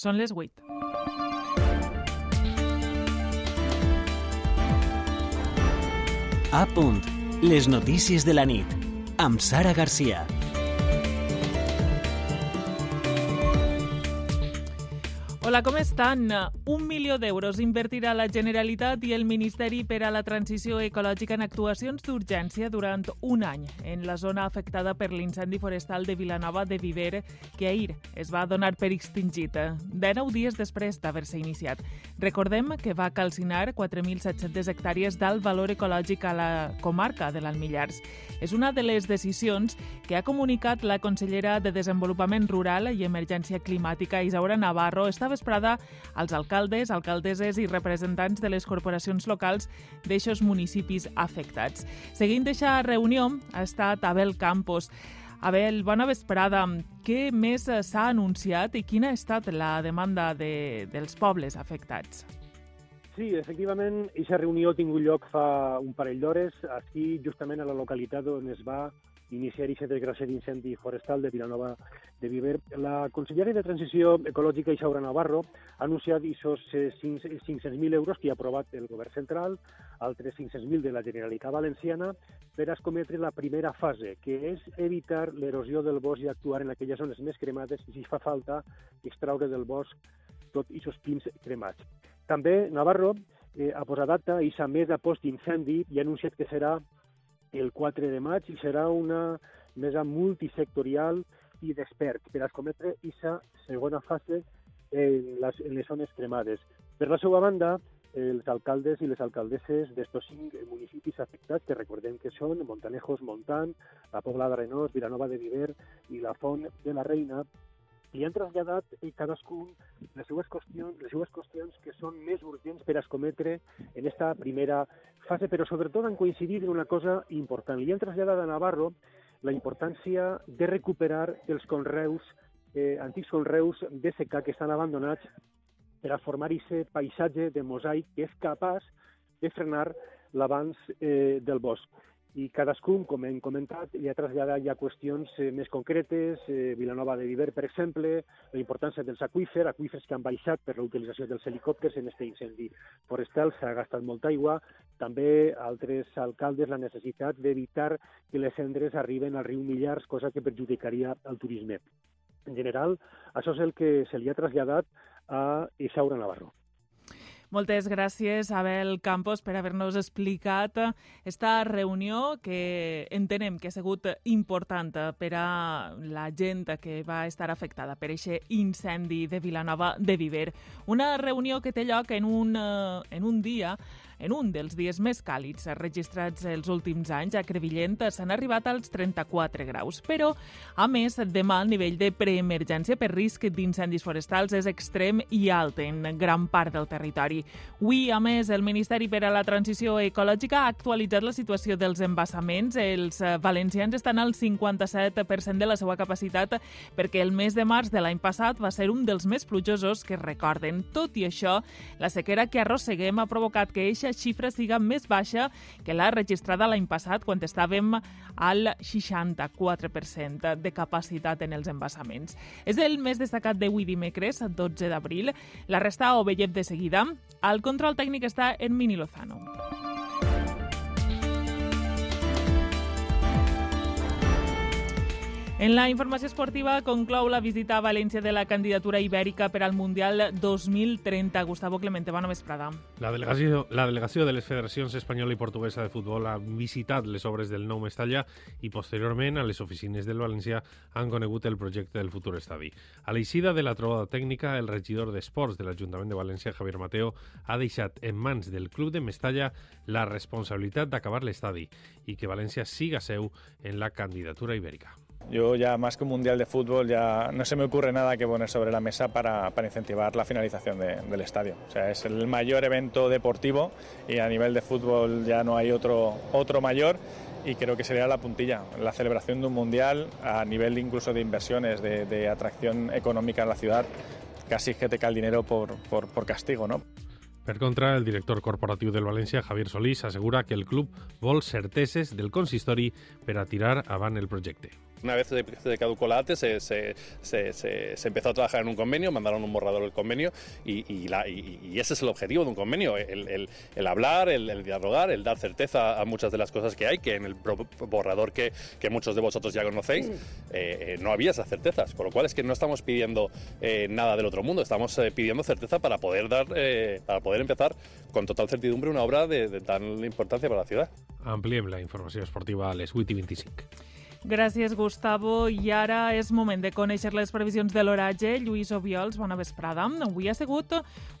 Són les 8. A punt. Les notícies de la nit. Amb Sara Garcia. Hola, com estan? Un milió d'euros invertirà la Generalitat i el Ministeri per a la Transició Ecològica en actuacions d'urgència durant un any en la zona afectada per l'incendi forestal de Vilanova de Viver, que ahir es va donar per extingit, de nou dies després d'haver-se iniciat. Recordem que va calcinar 4.700 hectàrees d'alt valor ecològic a la comarca de l'Almillars. És una de les decisions que ha comunicat la consellera de Desenvolupament Rural i Emergència Climàtica, Isaura Navarro, estava vesprada als alcaldes, alcaldesses i representants de les corporacions locals d'eixos municipis afectats. Seguint aquesta reunió ha estat Abel Campos. Abel, bona vesprada. Què més s'ha anunciat i quina ha estat la demanda de, dels pobles afectats? Sí, efectivament, aquesta reunió ha tingut lloc fa un parell d'hores, aquí justament a la localitat on es va iniciar aquest desgraciat incendi forestal de Vilanova de Viver. La consellera de Transició Ecològica, Isaura Navarro, ha anunciat aquests 500.000 euros que ha aprovat el govern central, altres 500.000 de la Generalitat Valenciana, per escometre la primera fase, que és evitar l'erosió del bosc i actuar en aquelles zones més cremades i, si fa falta, extraure del bosc tot aquests pins cremats. També Navarro eh, ha posat data i s'ha més a post d'incendi i ha anunciat que serà el 4 de maig i serà una mesa multisectorial i d'experts per escometre aquesta segona fase en les, en les zones cremades. Per la seva banda, els alcaldes i les alcaldesses d'estos cinc municipis afectats, que recordem que són Montanejos, Montant, la Pobla d'Arenós, Vilanova de Viver i la Font de la Reina, li han traslladat cadascun les seues, qüestions, les seues qüestions que són més urgents per escometre en esta primera fase, però sobretot han coincidit en una cosa important. Li han traslladat a Navarro la importància de recuperar els conreus, eh, antics conreus de secà que estan abandonats per a formar aquest paisatge de mosaic que és capaç de frenar l'avanç eh, del bosc i cadascun, com hem comentat, li ha traslladat ja qüestions eh, més concretes, eh, Vilanova de Viver, per exemple, la importància dels aqüífers, aqüífers que han baixat per la utilització dels helicòpters en aquest incendi forestal, s'ha gastat molta aigua, també altres alcaldes la necessitat d'evitar que les cendres arriben al riu Millars, cosa que perjudicaria el turisme. En general, això és el que se li ha traslladat a Isaura Navarro. Moltes gràcies, Abel Campos, per haver-nos explicat esta reunió que entenem que ha sigut important per a la gent que va estar afectada per aquest incendi de Vilanova de Viver. Una reunió que té lloc en un, en un dia en un dels dies més càlids registrats els últims anys a Crevillent s'han arribat als 34 graus, però, a més, demà el nivell de preemergència per risc d'incendis forestals és extrem i alt en gran part del territori. Avui, a més, el Ministeri per a la Transició Ecològica ha actualitzat la situació dels embassaments. Els valencians estan al 57% de la seva capacitat perquè el mes de març de l'any passat va ser un dels més plujosos que recorden. Tot i això, la sequera que arrosseguem ha provocat que eixa xifra siga més baixa que la registrada l'any passat, quan estàvem al 64% de capacitat en els embassaments. És el més destacat d'avui dimecres, 12 d'abril. La resta ho veiem de seguida. El control tècnic està en Mini Lozano. En la informació esportiva conclou la visita a València de la candidatura ibèrica per al Mundial 2030. Gustavo Clemente, bona vesprada. La delegació, la delegació de les federacions espanyola i portuguesa de futbol ha visitat les obres del nou Mestalla i posteriorment a les oficines del València han conegut el projecte del futur estadi. A l'eixida de la trobada tècnica, el regidor d'Esports de l'Ajuntament de València, Javier Mateo, ha deixat en mans del club de Mestalla la responsabilitat d'acabar l'estadi i que València siga seu en la candidatura ibèrica. Yo ya más que un mundial de fútbol ya no se me ocurre nada que poner sobre la mesa para, para incentivar la finalización de, del estadio. O sea, es el mayor evento deportivo y a nivel de fútbol ya no hay otro, otro mayor y creo que sería la puntilla, la celebración de un mundial a nivel incluso de inversiones, de, de atracción económica en la ciudad, casi que te cae el dinero por, por, por castigo, ¿no? Per contra, el director corporatiu del València, Javier Solís, assegura que el club vol certeses del consistori per a tirar avant el projecte. Una vez se, se caducó la ATE, se, se, se, se- se empezó a trabajar en un convenio, mandaron un borrador del convenio y, y la- y- y ese es el objetivo de un convenio, el, el- el hablar, el, el dialogar, el dar certeza a muchas de las cosas que hay, que en el borrador que, que muchos de vosotros ya conocéis eh, eh, no había esas certezas, con lo cual es que no estamos pidiendo eh, nada del otro mundo, estamos eh, pidiendo certeza para poder dar, eh, para poder empezar con total certidumbre una obra de, de tan importancia para la ciudad. Ampliem la informació esportiva a les 8 i 25. Gràcies, Gustavo. I ara és moment de conèixer les previsions de l'oratge. Lluís Obiols, bona vesprada. Avui ha sigut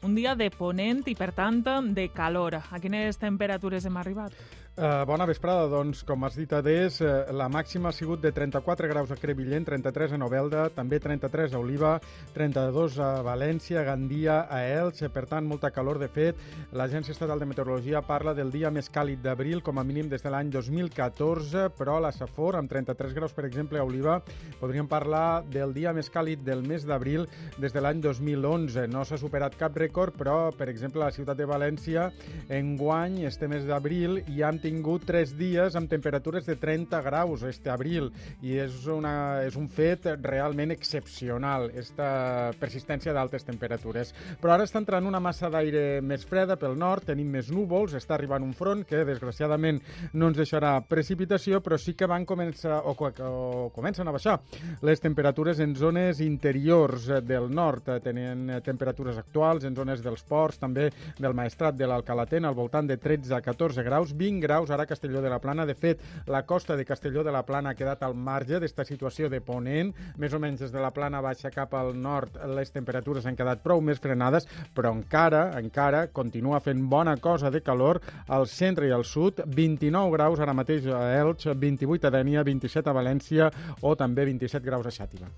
un dia de ponent i, per tant, de calor. A quines temperatures hem arribat? Uh, bona vesprada, doncs, com has dit, Adés, uh, la màxima ha sigut de 34 graus a Crevillent, 33 a Novelda, també 33 a Oliva, 32 a València, Gandia, a Elx, eh, per tant, molta calor. De fet, l'Agència Estatal de Meteorologia parla del dia més càlid d'abril, com a mínim des de l'any 2014, però a la Safor, amb 33 graus, per exemple, a Oliva, podríem parlar del dia més càlid del mes d'abril des de l'any 2011. No s'ha superat cap rècord, però, per exemple, a la ciutat de València, enguany, este mes d'abril, hem tingut tres dies amb temperatures de 30 graus este abril i és, una, és un fet realment excepcional, esta persistència d'altes temperatures. Però ara està entrant una massa d'aire més freda pel nord, tenim més núvols, està arribant un front que desgraciadament no ens deixarà precipitació, però sí que van començar o, o comencen a baixar les temperatures en zones interiors del nord. Tenen temperatures actuals en zones dels ports, també del Maestrat de l'Alcalatén, al voltant de 13 a 14 graus, 20 graus ara a Castelló de la Plana. De fet, la costa de Castelló de la Plana ha quedat al marge d'esta situació de ponent. Més o menys des de la Plana baixa cap al nord les temperatures han quedat prou més frenades, però encara, encara continua fent bona cosa de calor al centre i al sud. 29 graus ara mateix a Elx, 28 a Dènia, 27 a València o també 27 graus a Xàtiva.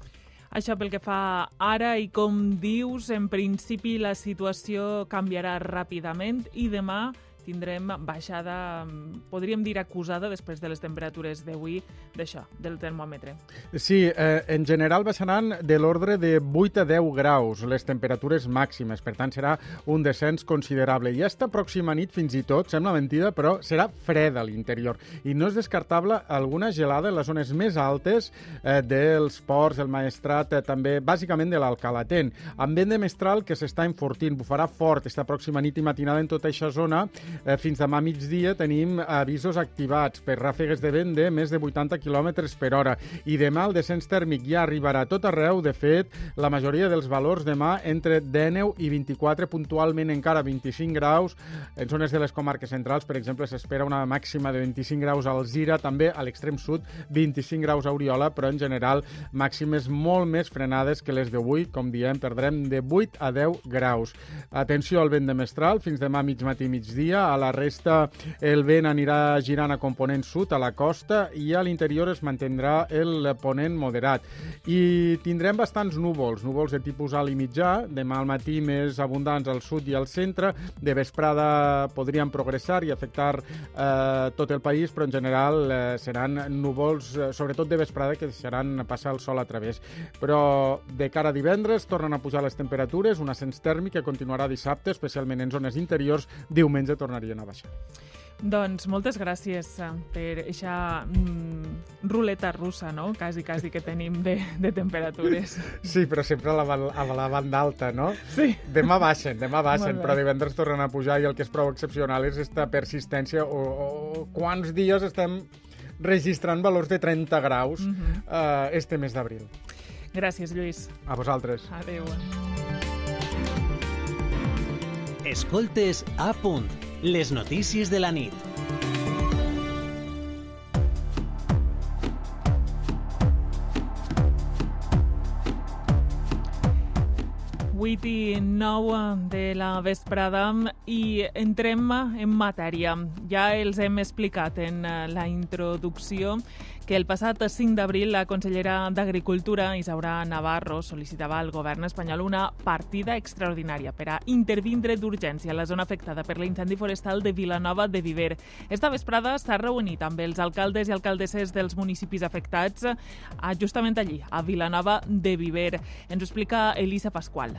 Això pel que fa ara i com dius, en principi la situació canviarà ràpidament i demà tindrem baixada, podríem dir acusada, després de les temperatures d'avui, d'això, del termòmetre. Sí, eh, en general baixaran de l'ordre de 8 a 10 graus les temperatures màximes, per tant serà un descens considerable. I esta pròxima nit, fins i tot, sembla mentida, però serà freda a l'interior. I no és descartable alguna gelada en les zones més altes eh, dels ports, del Maestrat, eh, també bàsicament de l'Alcalatén. Amb vent de mestral que s'està enfortint, bufarà fort esta pròxima nit i matinada en tota aquesta zona. Eh, fins demà migdia tenim avisos activats per ràfegues de vent de més de 80 km per hora. I demà el descens tèrmic ja arribarà a tot arreu. De fet, la majoria dels valors demà entre 19 i 24, puntualment encara 25 graus. En zones de les comarques centrals, per exemple, s'espera una màxima de 25 graus a Alzira, també a l'extrem sud 25 graus a Oriola, però en general màximes molt més frenades que les d'avui. Com diem, perdrem de 8 a 10 graus. Atenció al vent de mestral, fins demà mig matí migdia. A la resta el vent anirà girant a component sud, a la costa, i a l'interior es mantindrà el ponent moderat. I tindrem bastants núvols, núvols de tipus alt i mitjà, demà al matí més abundants al sud i al centre, de vesprada podrien progressar i afectar eh, tot el país, però en general eh, seran núvols, eh, sobretot de vesprada, que deixaran passar el sol a través. Però de cara a divendres tornen a pujar les temperatures, un ascens tèrmic que continuarà dissabte, especialment en zones interiors, diumenge tornarien a baixar. Doncs moltes gràcies eh, per aquesta mm, ruleta russa, no?, quasi, quasi que tenim de, de temperatures. Sí, però sempre a la, a la banda alta, no? Sí. Demà baixen, demà baixen, però divendres tornen a pujar i el que és prou excepcional és esta persistència o, o quants dies estem registrant valors de 30 graus uh Mhm. -huh. eh, este mes d'abril. Gràcies, Lluís. A vosaltres. Adéu. Escoltes a punt. Les notícies de la nit. Vuit i nou de la vesprada i entrem en matèria. Ja els hem explicat en eh, la introducció que el passat 5 d'abril la consellera d'Agricultura, Isaura Navarro, sol·licitava al govern espanyol una partida extraordinària per a intervindre d'urgència a la zona afectada per l'incendi forestal de Vilanova de Viver. Esta vesprada s'ha reunit amb els alcaldes i alcaldesses dels municipis afectats eh, justament allí, a Vilanova de Viver. Ens ho explica Elisa Pasqual.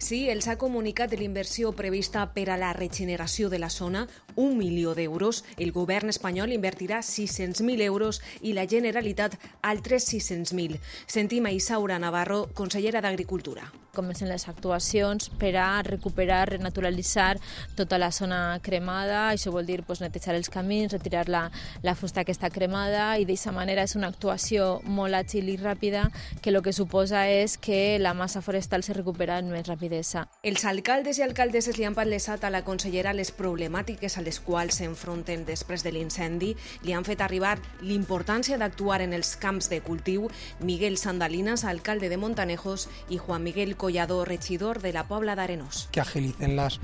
Sí, els ha comunicat l'inversió prevista per a la regeneració de la zona, un milió d'euros. El govern espanyol invertirà 600.000 euros i la Generalitat altres 600.000. Sentim a Isaura Navarro, consellera d'Agricultura comencen les actuacions per a recuperar, renaturalitzar tota la zona cremada, això vol dir pues, netejar els camins, retirar la, la fusta que està cremada i d'aquesta manera és una actuació molt àgil i ràpida que el que suposa és que la massa forestal se recupera més rapidesa. Els alcaldes i alcaldesses li han palesat a la consellera les problemàtiques a les quals s'enfronten després de l'incendi, li han fet arribar l'importància d'actuar en els camps de cultiu. Miguel Sandalinas, alcalde de Montanejos, i Juan Miguel Collado, regidor de la Pobla de Arenós. Que agilicen las,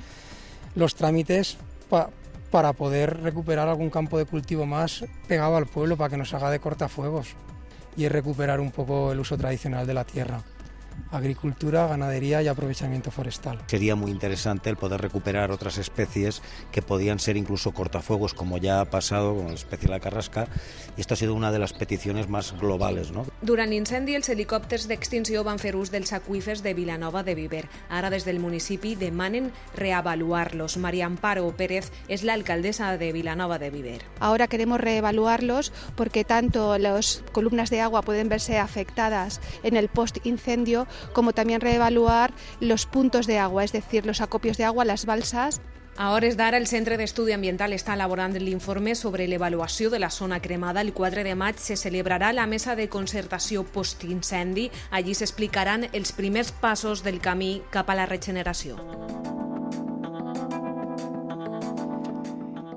los trámites pa, para poder recuperar algún campo de cultivo más pegado al pueblo para que nos haga de cortafuegos y recuperar un poco el uso tradicional de la tierra agricultura, ganadería y aprovechamiento forestal. Sería muy interesante el poder recuperar otras especies que podían ser incluso cortafuegos, como ya ha pasado con la especie de la carrasca, y esto ha sido una de las peticiones más globales. ¿no? Durant l'incendi, els helicòpters d'extinció van fer ús dels de Vilanova de Viver. Ara, des del municipi, demanen reavaluar-los. María Amparo Pérez es la alcaldesa de Vilanova de Viver. Ahora queremos reevaluarlos porque tanto las columnas de agua pueden verse afectadas en el post-incendio como también reevaluar los puntos de agua, es decir, los acopios de agua, las balsas. A hores d'ara, el Centre d'Estudi Ambiental està elaborant l'informe sobre l'avaluació de la zona cremada. El 4 de maig se celebrarà la mesa de concertació post-incendi. Allí s'explicaran els primers passos del camí cap a la regeneració.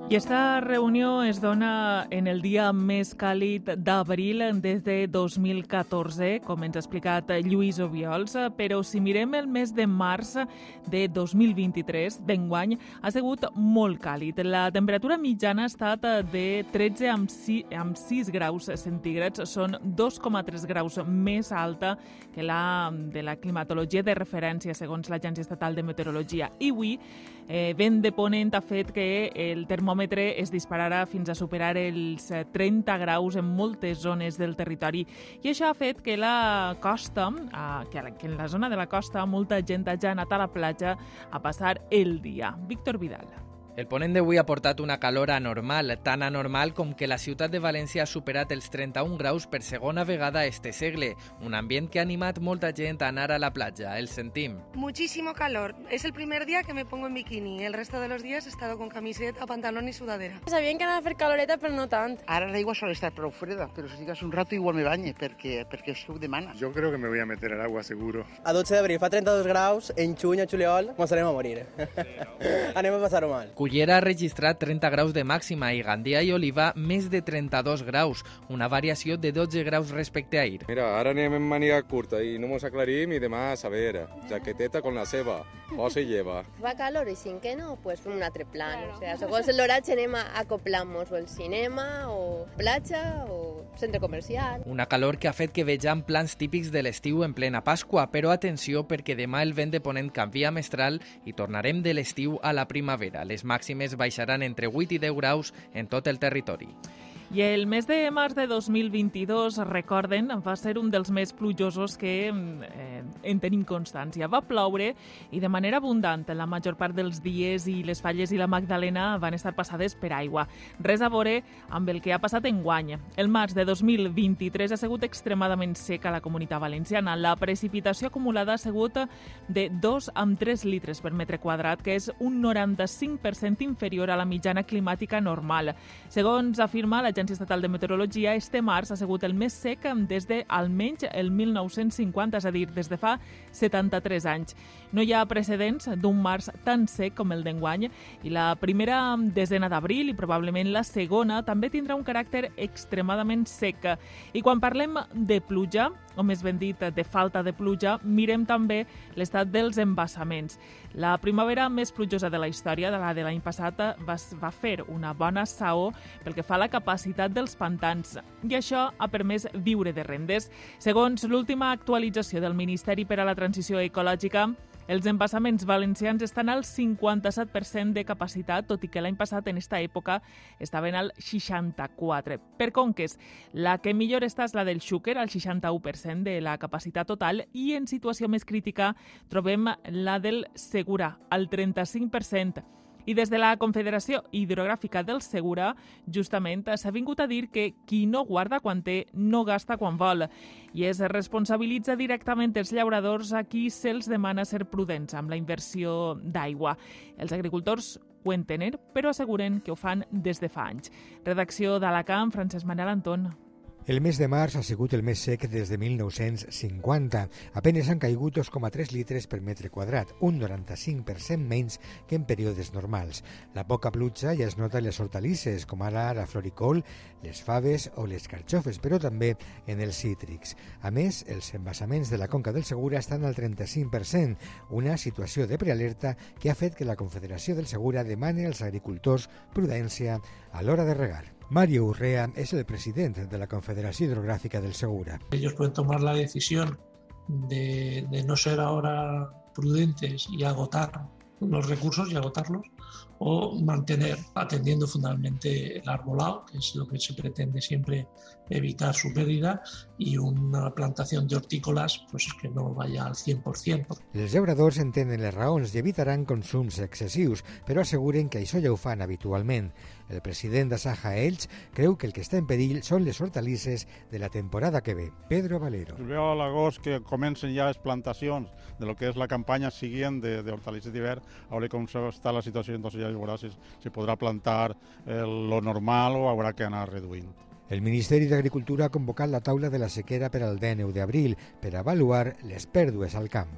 I esta reunió es dona en el dia més càlid d'abril des de 2014, com ens ha explicat Lluís Obiols, però si mirem el mes de març de 2023, d'enguany, ha sigut molt càlid. La temperatura mitjana ha estat de 13 amb 6, amb 6 graus centígrads, són 2,3 graus més alta que la de la climatologia de referència, segons l'Agència Estatal de Meteorologia. I avui, eh, vent de ponent ha fet que el termòmetre es dispararà fins a superar els 30 graus en moltes zones del territori. I això ha fet que la costa, que en la zona de la costa, molta gent ja ha anat a la platja a passar el dia. Víctor Vidal. El ponent d'avui ha portat una calor anormal, tan anormal com que la ciutat de València ha superat els 31 graus per segona vegada este segle, un ambient que ha animat molta gent a anar a la platja. El sentim. Muchísimo calor. Es el primer día que me pongo en bikini. El resto de los días he estado con camiseta, pantalón y sudadera. Sabien que anava a fer caloreta, però no tant. Ara l'aigua sol estar prou freda, però si estigues un rato igual me banye, perquè, perquè això ho demana. Yo creo que me voy a meter al agua seguro. A 12 d'abril fa 32 graus, en juny, a juliol, ens anem a morir. anem a passar-ho mal. Cullera ha registrat 30 graus de màxima i Gandia i Oliva més de 32 graus, una variació de 12 graus respecte a ahir. Mira, ara anem en màniga curta i no mos aclarim i demà a saber, jaqueteta con la ceba, o se lleva. Va calor i sin que no, pues un altre plan. O sea, segons l'horatge anem a acoplar-nos o el cinema o platja o centre comercial. Una calor que ha fet que vegem plans típics de l'estiu en plena Pasqua, però atenció perquè demà el vent de ponent canvia mestral i tornarem de l'estiu a la primavera. Les màximes baixaran entre 8 i 10 graus en tot el territori. I el mes de març de 2022, recorden, va ser un dels més plujosos que eh, en tenim constància. Va ploure i de manera abundant la major part dels dies i les falles i la Magdalena van estar passades per aigua. Res a veure amb el que ha passat en guany. El març de 2023 ha sigut extremadament sec a la comunitat valenciana. La precipitació acumulada ha sigut de 2 amb 3 litres per metre quadrat, que és un 95% inferior a la mitjana climàtica normal. Segons afirma la l'Agència Estatal de Meteorologia, este març ha sigut el més sec des de almenys el 1950, és a dir, des de fa 73 anys. No hi ha precedents d'un març tan sec com el d'enguany i la primera desena d'abril i probablement la segona també tindrà un caràcter extremadament sec. I quan parlem de pluja, o més ben dit, de falta de pluja, mirem també l'estat dels embassaments. La primavera més plujosa de la història, de la de l'any passat, va, va fer una bona saó pel que fa a la capacitat dels pantans i això ha permès viure de rendes. Segons l'última actualització del Ministeri per a la Transició Ecològica, Els embassaments valencians estan al 57% de capacitat, tot i que l'any passat en esta època estaven al 64%. Per conques, la que millor està és la del Xúquer, al 61% de la capacitat total, i en situació més crítica trobem la del Segura, al 35%. I des de la Confederació Hidrogràfica del Segura, justament, s'ha vingut a dir que qui no guarda quan té, no gasta quan vol. I es responsabilitza directament els llauradors a qui se'ls demana ser prudents amb la inversió d'aigua. Els agricultors ho entenen, però asseguren que ho fan des de fa anys. Redacció d'Alacant, Francesc Manel Anton. El mes de març ha sigut el més sec des de 1950. Apenes han caigut 2,3 litres per metre quadrat, un 95% menys que en períodes normals. La poca pluja ja es nota en les hortalisses, com ara la floricol, les faves o les carxofes, però també en els cítrics. A més, els embassaments de la Conca del Segura estan al 35%, una situació de prealerta que ha fet que la Confederació del Segura demani als agricultors prudència a l'hora de regar. Mario Urrea es el presidente de la Confederación Hidrográfica del Segura. Ellos pueden tomar la decisión de, de no ser ahora prudentes y agotar los recursos y agotarlos, o mantener, atendiendo fundamentalmente el arbolado, que es lo que se pretende siempre evitar su pérdida, y una plantación de hortícolas pues que no vaya al 100%. Els llauradors entenen les raons i evitaran consums excessius, però asseguren que això ja ho fan habitualment. El president de Saja creu que el que està en perill són les hortalisses de la temporada que ve. Pedro Valero. El veo a l'agost que comencen ja les plantacions de lo que és la campanya siguient de, de hortalisses d'hivern, a veure com està la situació, entonces ja veurà si, si podrà plantar el, lo normal o haurà que anar reduint. El Ministeri d'Agricultura ha convocat la taula de la sequera per al 19 d'abril per avaluar les pèrdues al camp.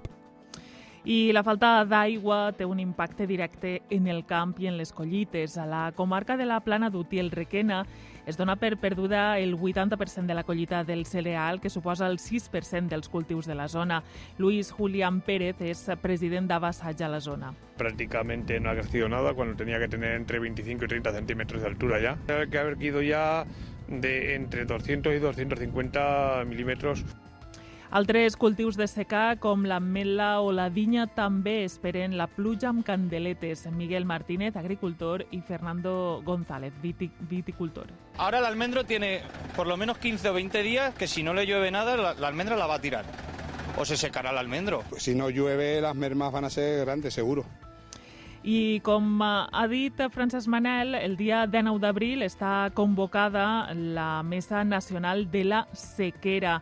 I la falta d'aigua té un impacte directe en el camp i en les collites. A la comarca de la Plana d'Uti, el Requena, es dona per perduda el 80% de la collita del cereal, que suposa el 6% dels cultius de la zona. Luis Julián Pérez és president d'Avassatge a la zona. Prácticamente no ha crecido nada cuando tenía que tener entre 25 y 30 centímetros de altura ya. Hay que haber ido ya de entre 200 y 250 milímetros altres cultius de secà, com l'ametla o la vinya, també esperen la pluja amb candeletes. Miguel Martínez, agricultor, y Fernando González, viticultor. Ahora el almendro tiene por lo menos 15 o 20 días que si no le llueve nada, la, la almendra la va a tirar. O se secará el almendro. Pues si no llueve, las mermas van a ser grandes, seguro. I com ha dit Francesc Manel, el dia 19 d'abril està convocada la Mesa Nacional de la Sequera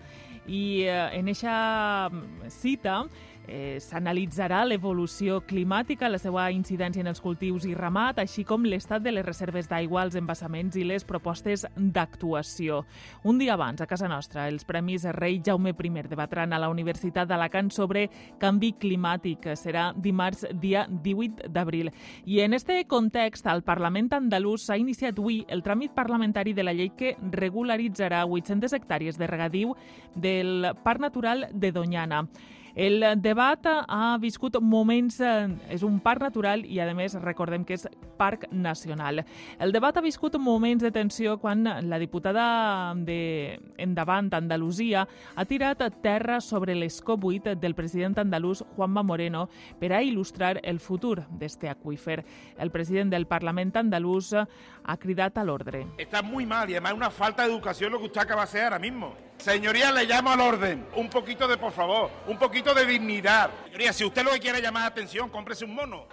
i eh, en aquesta cita eh, s'analitzarà l'evolució climàtica, la seva incidència en els cultius i ramat, així com l'estat de les reserves d'aigua, els embassaments i les propostes d'actuació. Un dia abans, a casa nostra, els Premis Rei Jaume I debatran a la Universitat d'Alacant sobre canvi climàtic. Serà dimarts, dia 18 d'abril. I en este context, el Parlament andalús s'ha iniciat avui el tràmit parlamentari de la llei que regularitzarà 800 hectàrees de regadiu del Parc Natural de Doñana. El debat ha viscut moments... Eh, és un parc natural i, a més, recordem que és parc nacional. El debat ha viscut moments de tensió quan la diputada de Endavant, Andalusia, ha tirat terra sobre l'escop 8 del president andalús Juanma Moreno per a il·lustrar el futur d'este aqüífer. El president del Parlament andalús ha cridat a l'ordre. Está muy mal y además una falta de educación lo que usted acaba de hacer ahora mismo. Señoría, le llamo al orden. Un poquito de, por favor, un poquito de dignidad. Señoría, si usted lo que quiere llamar la atención, cómprese un mono.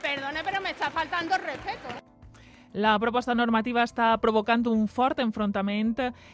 Perdone, pero me está faltando respeto. La proposta normativa està provocant un fort enfrontament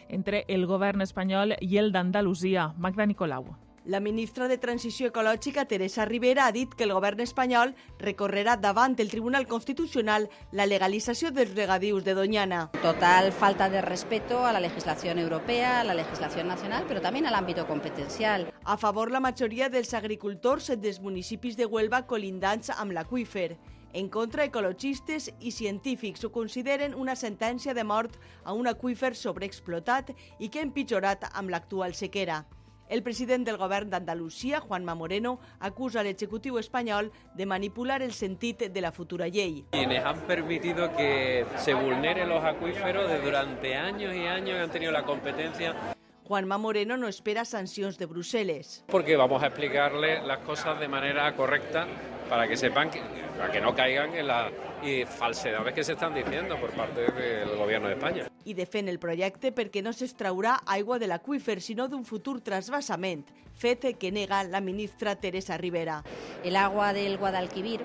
entre el govern espanyol i el d'Andalusia. Magda Nicolau. La ministra de Transició Ecològica, Teresa Rivera, ha dit que el govern espanyol recorrerà davant el Tribunal Constitucional la legalització dels regadius de Doñana. Total falta de respeto a la legislación europea, a la legislación nacional, pero también al ámbito competencial. A favor la majoria dels agricultors dels municipis de Huelva colindants amb l'aqüífer. En contra, ecologistes i científics ho consideren una sentència de mort a un aqüífer sobreexplotat i que ha empitjorat amb l'actual sequera. El president del govern d'Andalusia, Juanma Moreno, acusa al Ejecutivo espanyol de manipular el sentit de la futura llei. Quienes han permitido que se vulneren los acuíferos de durante años y años han tenido la competencia Juanma Moreno no espera sancions de Bruselas. Porque vamos a explicarle las cosas de manera correcta para que sepan, que, para que no caigan en las falsedades que se están diciendo por parte del gobierno de España. I defèn el projecte perquè no s'extraurà aigua de l'aqüífer, sinó d'un futur trasbassament, fet que nega la ministra Teresa Rivera. El agua del Guadalquivir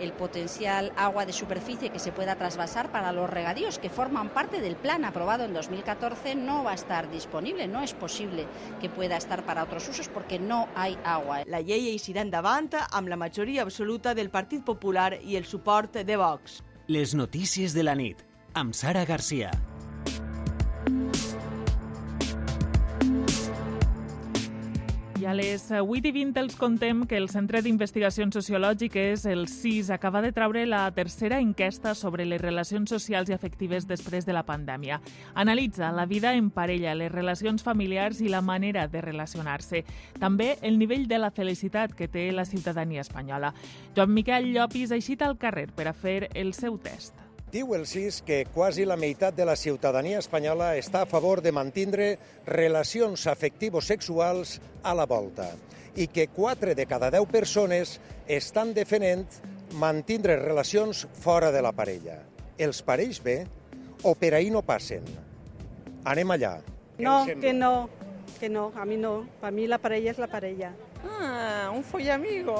el potencial agua de superficie que se pueda trasvasar para los regadíos que forman parte del plan aprobado en 2014 no va a estar disponible. No es posible que pueda estar para otros usos porque no hay agua. La llei eixirà endavant amb la majoria absoluta del Partit Popular i el suport de Vox. Les notícies de la nit, amb Sara Garcia. A les 8 i 20 els contem que el Centre d'Investigacions Sociològiques, el CIS, acaba de traure la tercera enquesta sobre les relacions socials i afectives després de la pandèmia. Analitza la vida en parella, les relacions familiars i la manera de relacionar-se. També el nivell de la felicitat que té la ciutadania espanyola. Joan Miquel Llopis ha eixit al carrer per a fer el seu test. Diu el CIS que quasi la meitat de la ciutadania espanyola està a favor de mantindre relacions afectivo-sexuals a la volta i que 4 de cada 10 persones estan defendent mantindre relacions fora de la parella. Els pareix bé o per ahir no passen? Anem allà. No, que no, que no, a mi no. Per mi la parella és la parella. Ah, un follamigo.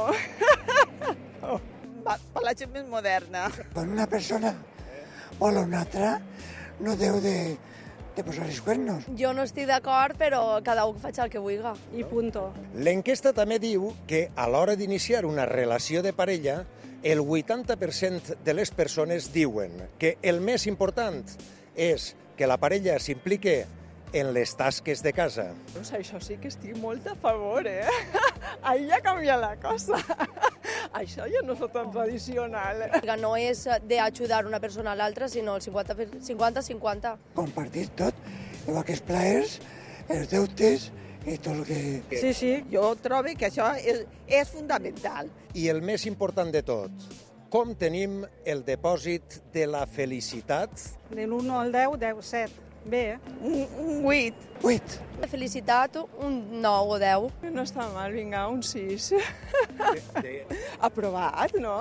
oh. per la gent més moderna. Quan una persona vol a una altra, no deu de, de posar els cuernos. Jo no estic d'acord, però cada un faig el que vulgui. I punto. L'enquesta també diu que a l'hora d'iniciar una relació de parella, el 80% de les persones diuen que el més important és que la parella s'implique en les tasques de casa. Doncs això sí que estic molt a favor, eh? Ahí ja canvia la cosa. Això ja no és tan tradicional. No és d'ajudar una persona a l'altra, sinó el 50-50. Compartir tot, igual que els plaers, els deutes i tot el que... Sí, sí, jo trobo que això és, és fundamental. I el més important de tot, com tenim el depòsit de la felicitat? De l'1 al 10, 10, 7. Bé? Un, un 8. 8. De felicitat, un 9 o 10. No està mal, vinga, un 6. De, de... Aprovat, no?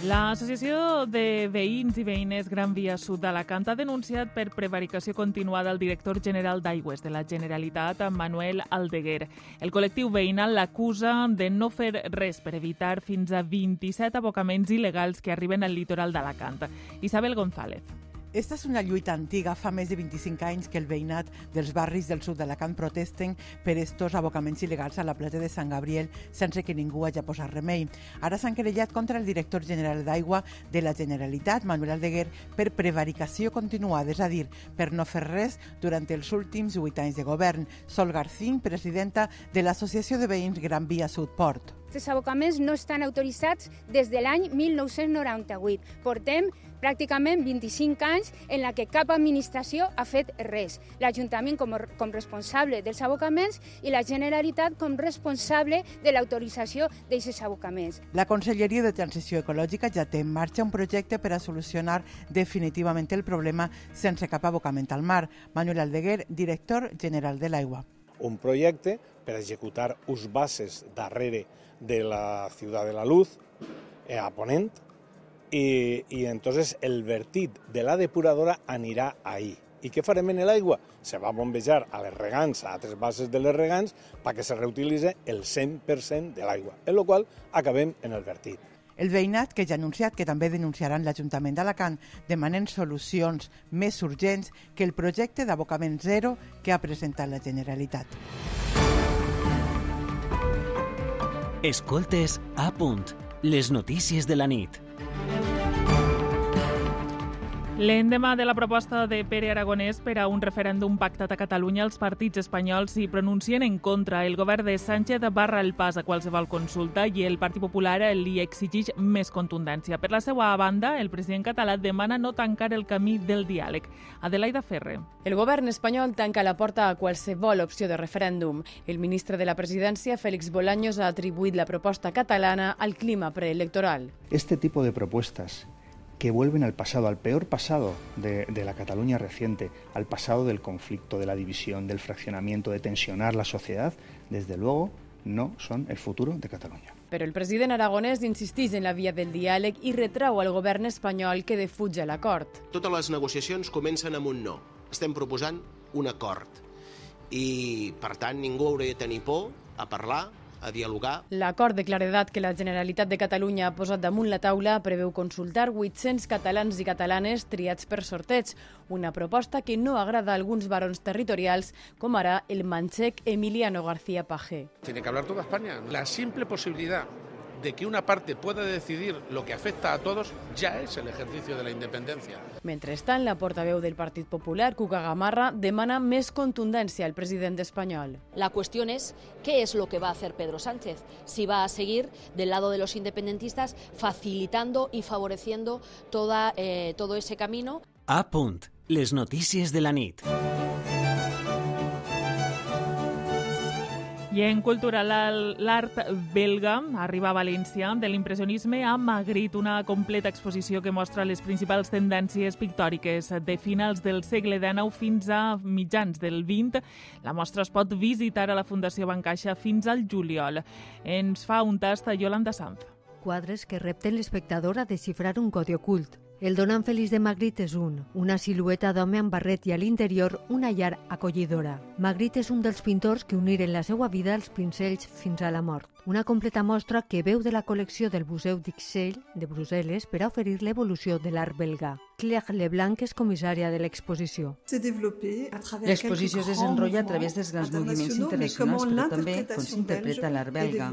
L'Associació de Veïns i Veïnes Gran Via Sud d'Alacant ha denunciat per prevaricació continuada el director general d'Aigües de la Generalitat, Manuel Aldeguer. El col·lectiu veïnal l'acusa de no fer res per evitar fins a 27 abocaments il·legals que arriben al litoral d'Alacant. Isabel González. Esta és una lluita antiga. Fa més de 25 anys que el veïnat dels barris del sud d'Alacant protesten per estos abocaments il·legals a la platja de Sant Gabriel sense que ningú hagi posat remei. Ara s'han querellat contra el director general d'Aigua de la Generalitat, Manuel Aldeguer, per prevaricació continuada, és a dir, per no fer res durant els últims 8 anys de govern. Sol Garcín, presidenta de l'Associació de Veïns Gran Via Sud Port. Aquests abocaments no estan autoritzats des de l'any 1998. Portem pràcticament 25 anys en la que cap administració ha fet res. L'Ajuntament com, com responsable dels abocaments i la Generalitat com responsable de l'autorització d'aquests abocaments. La Conselleria de Transició Ecològica ja té en marxa un projecte per a solucionar definitivament el problema sense cap abocament al mar. Manuel Aldeguer, director general de l'Aigua. Un projecte per executar uns bases darrere de la ciudad de la luz eh, a Ponent y, y entonces el vertit de la depuradora anirà ahí. I què farem en l'aigua? Se va bombejar a les regants, a altres bases de les regants, perquè se reutilitzi el 100% de l'aigua, en la qual acabem en el vertit. El veïnat, que ja ha anunciat que també denunciaran l'Ajuntament d'Alacant, demanen solucions més urgents que el projecte d'abocament zero que ha presentat la Generalitat. Escoltes a punt. Les notícies de la nit. L'endemà de la proposta de Pere Aragonès per a un referèndum pactat a Catalunya, els partits espanyols s'hi pronuncien en contra. El govern de Sánchez barra el pas a qualsevol consulta i el Partit Popular li exigeix més contundència. Per la seva banda, el president català demana no tancar el camí del diàleg. Adelaida Ferre. El govern espanyol tanca la porta a qualsevol opció de referèndum. El ministre de la presidència, Félix Bolaños, ha atribuït la proposta catalana al clima preelectoral. Este tipo de propuestas que vuelven al pasado, al peor pasado de, de, la Cataluña reciente, al pasado del conflicto, de la división, del fraccionamiento, de tensionar la sociedad, desde luego no son el futuro de Catalunya. Però el president aragonès insisteix en la via del diàleg i retrau al govern espanyol que defuja l'acord. Totes les negociacions comencen amb un no. Estem proposant un acord. I, per tant, ningú hauria de tenir por a parlar a dialogar. L'acord de claredat que la Generalitat de Catalunya ha posat damunt la taula preveu consultar 800 catalans i catalanes triats per sorteig, una proposta que no agrada a alguns barons territorials, com ara el manxec Emiliano García Pajé. Tiene que hablar toda España. La simple posibilidad de que una parte pueda decidir lo que afecta a todos ya es el ejercicio de la independencia. Mentrestant, la portaveu del Partit Popular, Cuca Gamarra, demana més contundència al president espanyol. La cuestión es qué es lo que va a hacer Pedro Sánchez. Si va a seguir del lado de los independentistas facilitando y favoreciendo toda, eh, todo ese camino. A punt. Les notícies de la nit. I en cultural, l'art belga arriba a València. De l'impressionisme a Magritte, una completa exposició que mostra les principals tendències pictòriques de finals del segle XIX fins a mitjans del XX. La mostra es pot visitar a la Fundació Bancaixa fins al juliol. Ens fa un tast a Yolanda Sanz. Quadres que repten l'espectador a desxifrar un codi ocult. El donant feliç de Magritte és un, una silueta d'home amb barret i a l'interior una llar acollidora. Magritte és un dels pintors que uniren la seva vida als pincells fins a la mort. Una completa mostra que veu de la col·lecció del Museu d'Ixelles de Brussel·les per a oferir l'evolució de l'art belga. Claire Leblanc és comissària de l'exposició. L'exposició es desenrotlla a través dels grans moviments internacionals, però també com s'interpreta l'art belga.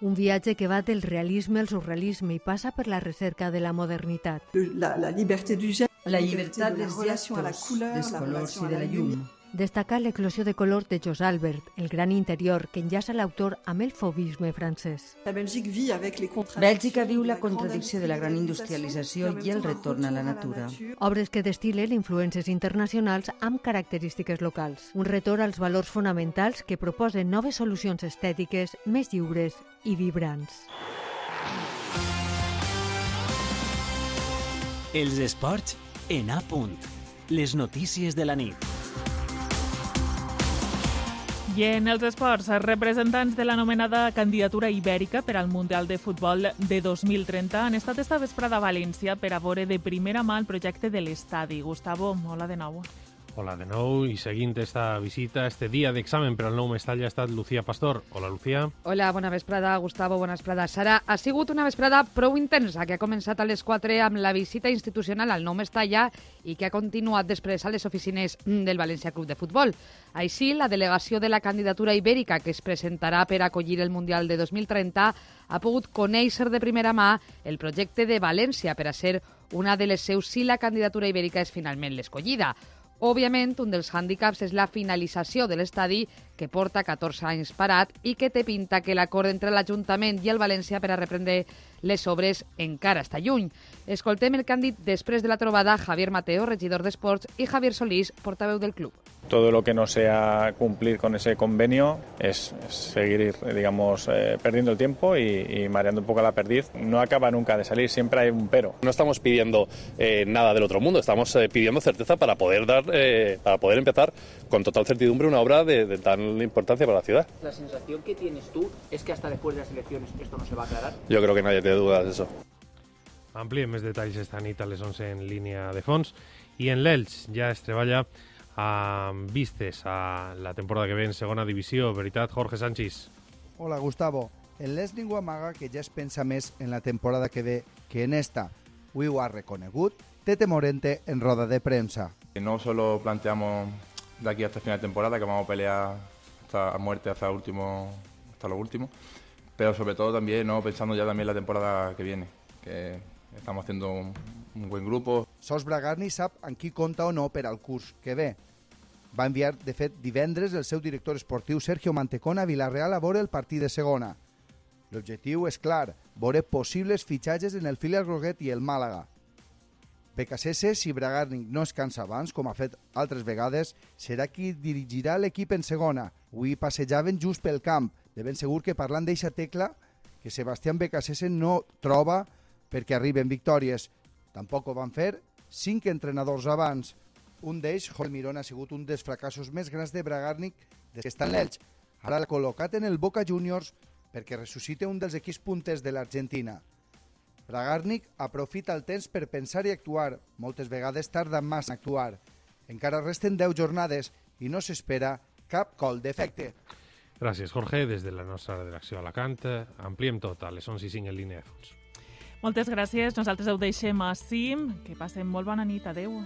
Un viatge que va del realisme al surrealisme i passa per la recerca de la modernitat. La, la llibertat dels gestos, dels colors i de la llum. Destaca l'eclosió de color de Jos Albert, el gran interior que enllaça l'autor amb el fobisme francès. Bèlgica viu la contradicció de la gran industrialització i el retorn a la natura. Obres que destilen influències internacionals amb característiques locals. Un retorn als valors fonamentals que proposen noves solucions estètiques més lliures i vibrants. Els esports en A punt. Les notícies de la nit. I en els esports, representants de l'anomenada candidatura ibèrica per al Mundial de Futbol de 2030 han estat esta vesprada a València per a veure de primera mà el projecte de l'estadi. Gustavo, hola de nou. Hola de nou i seguint esta visita, este dia d'examen per al nou Mestalla ha estat Lucía Pastor. Hola, Lucía. Hola, bona vesprada, Gustavo, bona vesprada. Sara, ha sigut una vesprada prou intensa que ha començat a les 4 amb la visita institucional al nou Mestalla i que ha continuat després a les oficines del València Club de Futbol. Així, la delegació de la candidatura ibèrica que es presentarà per acollir el Mundial de 2030 ha pogut conèixer de primera mà el projecte de València per a ser una de les seus si la candidatura ibèrica és finalment l'escollida. Òbviament, un dels hàndicaps és la finalització de l'estadi, que porta 14 anys parat i que té pinta que l'acord entre l'Ajuntament i el València per a reprendre les obres encara està lluny. Escoltem el càndid després de la trobada Javier Mateo, regidor d'Esports, i Javier Solís, portaveu del club. Todo lo que no sea cumplir con ese convenio es, seguir, digamos, eh, perdiendo el tiempo y, y, mareando un poco la perdiz. No acaba nunca de salir, siempre hay un pero. No estamos pidiendo eh, nada del otro mundo, estamos eh, pidiendo certeza para poder dar, para poder empezar con total certidumbre una obra de, de tan importancia para la ciudad. La sensación que tienes tú es que hasta después de las elecciones esto no se va a aclarar. Yo creo que nadie té dudas d'això. Ampliem més detalls esta nit a les 11 en línia de fons. I en l'Elx ja es treballa amb vistes a la temporada que ve en segona divisió. Veritat, Jorge Sánchez. Hola, Gustavo. El Les ningú amaga que ja es pensa més en la temporada que ve que en esta. Avui ho ha reconegut Tete Morente en roda de prensa. No solo planteamos de aquí hasta final de temporada que vamos a pelear hasta a muerte hasta, último, hasta lo último, pero sobre todo también no pensando ya también la temporada que viene, que estamos haciendo un, un buen grupo. Sos Bragarni sap en qui compta o no per al curs que ve. Va enviar, de fet, divendres el seu director esportiu Sergio Mantecón a Vilareal a veure el partit de segona. L'objectiu és clar, veure possibles fitxatges en el filial groguet i el Màlaga. BKSS, si Bragarnik no es cansa abans, com ha fet altres vegades, serà qui dirigirà l'equip en segona. Avui passejaven just pel camp, de ben segur que parlant d'eixa tecla que Sebastián BKSS no troba perquè arriben victòries. Tampoc ho van fer cinc entrenadors abans. Un d'ells, Joel Mirón, ha sigut un dels fracassos més grans de Bragarnik des que està en l'Elx. Ara l'ha col·locat en el Boca Juniors perquè ressuscita un dels equips punters de l'Argentina. Bragarnik aprofita el temps per pensar i actuar. Moltes vegades tarda massa en actuar. Encara resten 10 jornades i no s'espera cap col d'efecte. Gràcies, Jorge. Des de la nostra redacció a Alacant ampliem tot a les 11 i 5 en línia de fons. Moltes gràcies. Nosaltres ho deixem a Sim. Que passem molt bona nit. Adeu.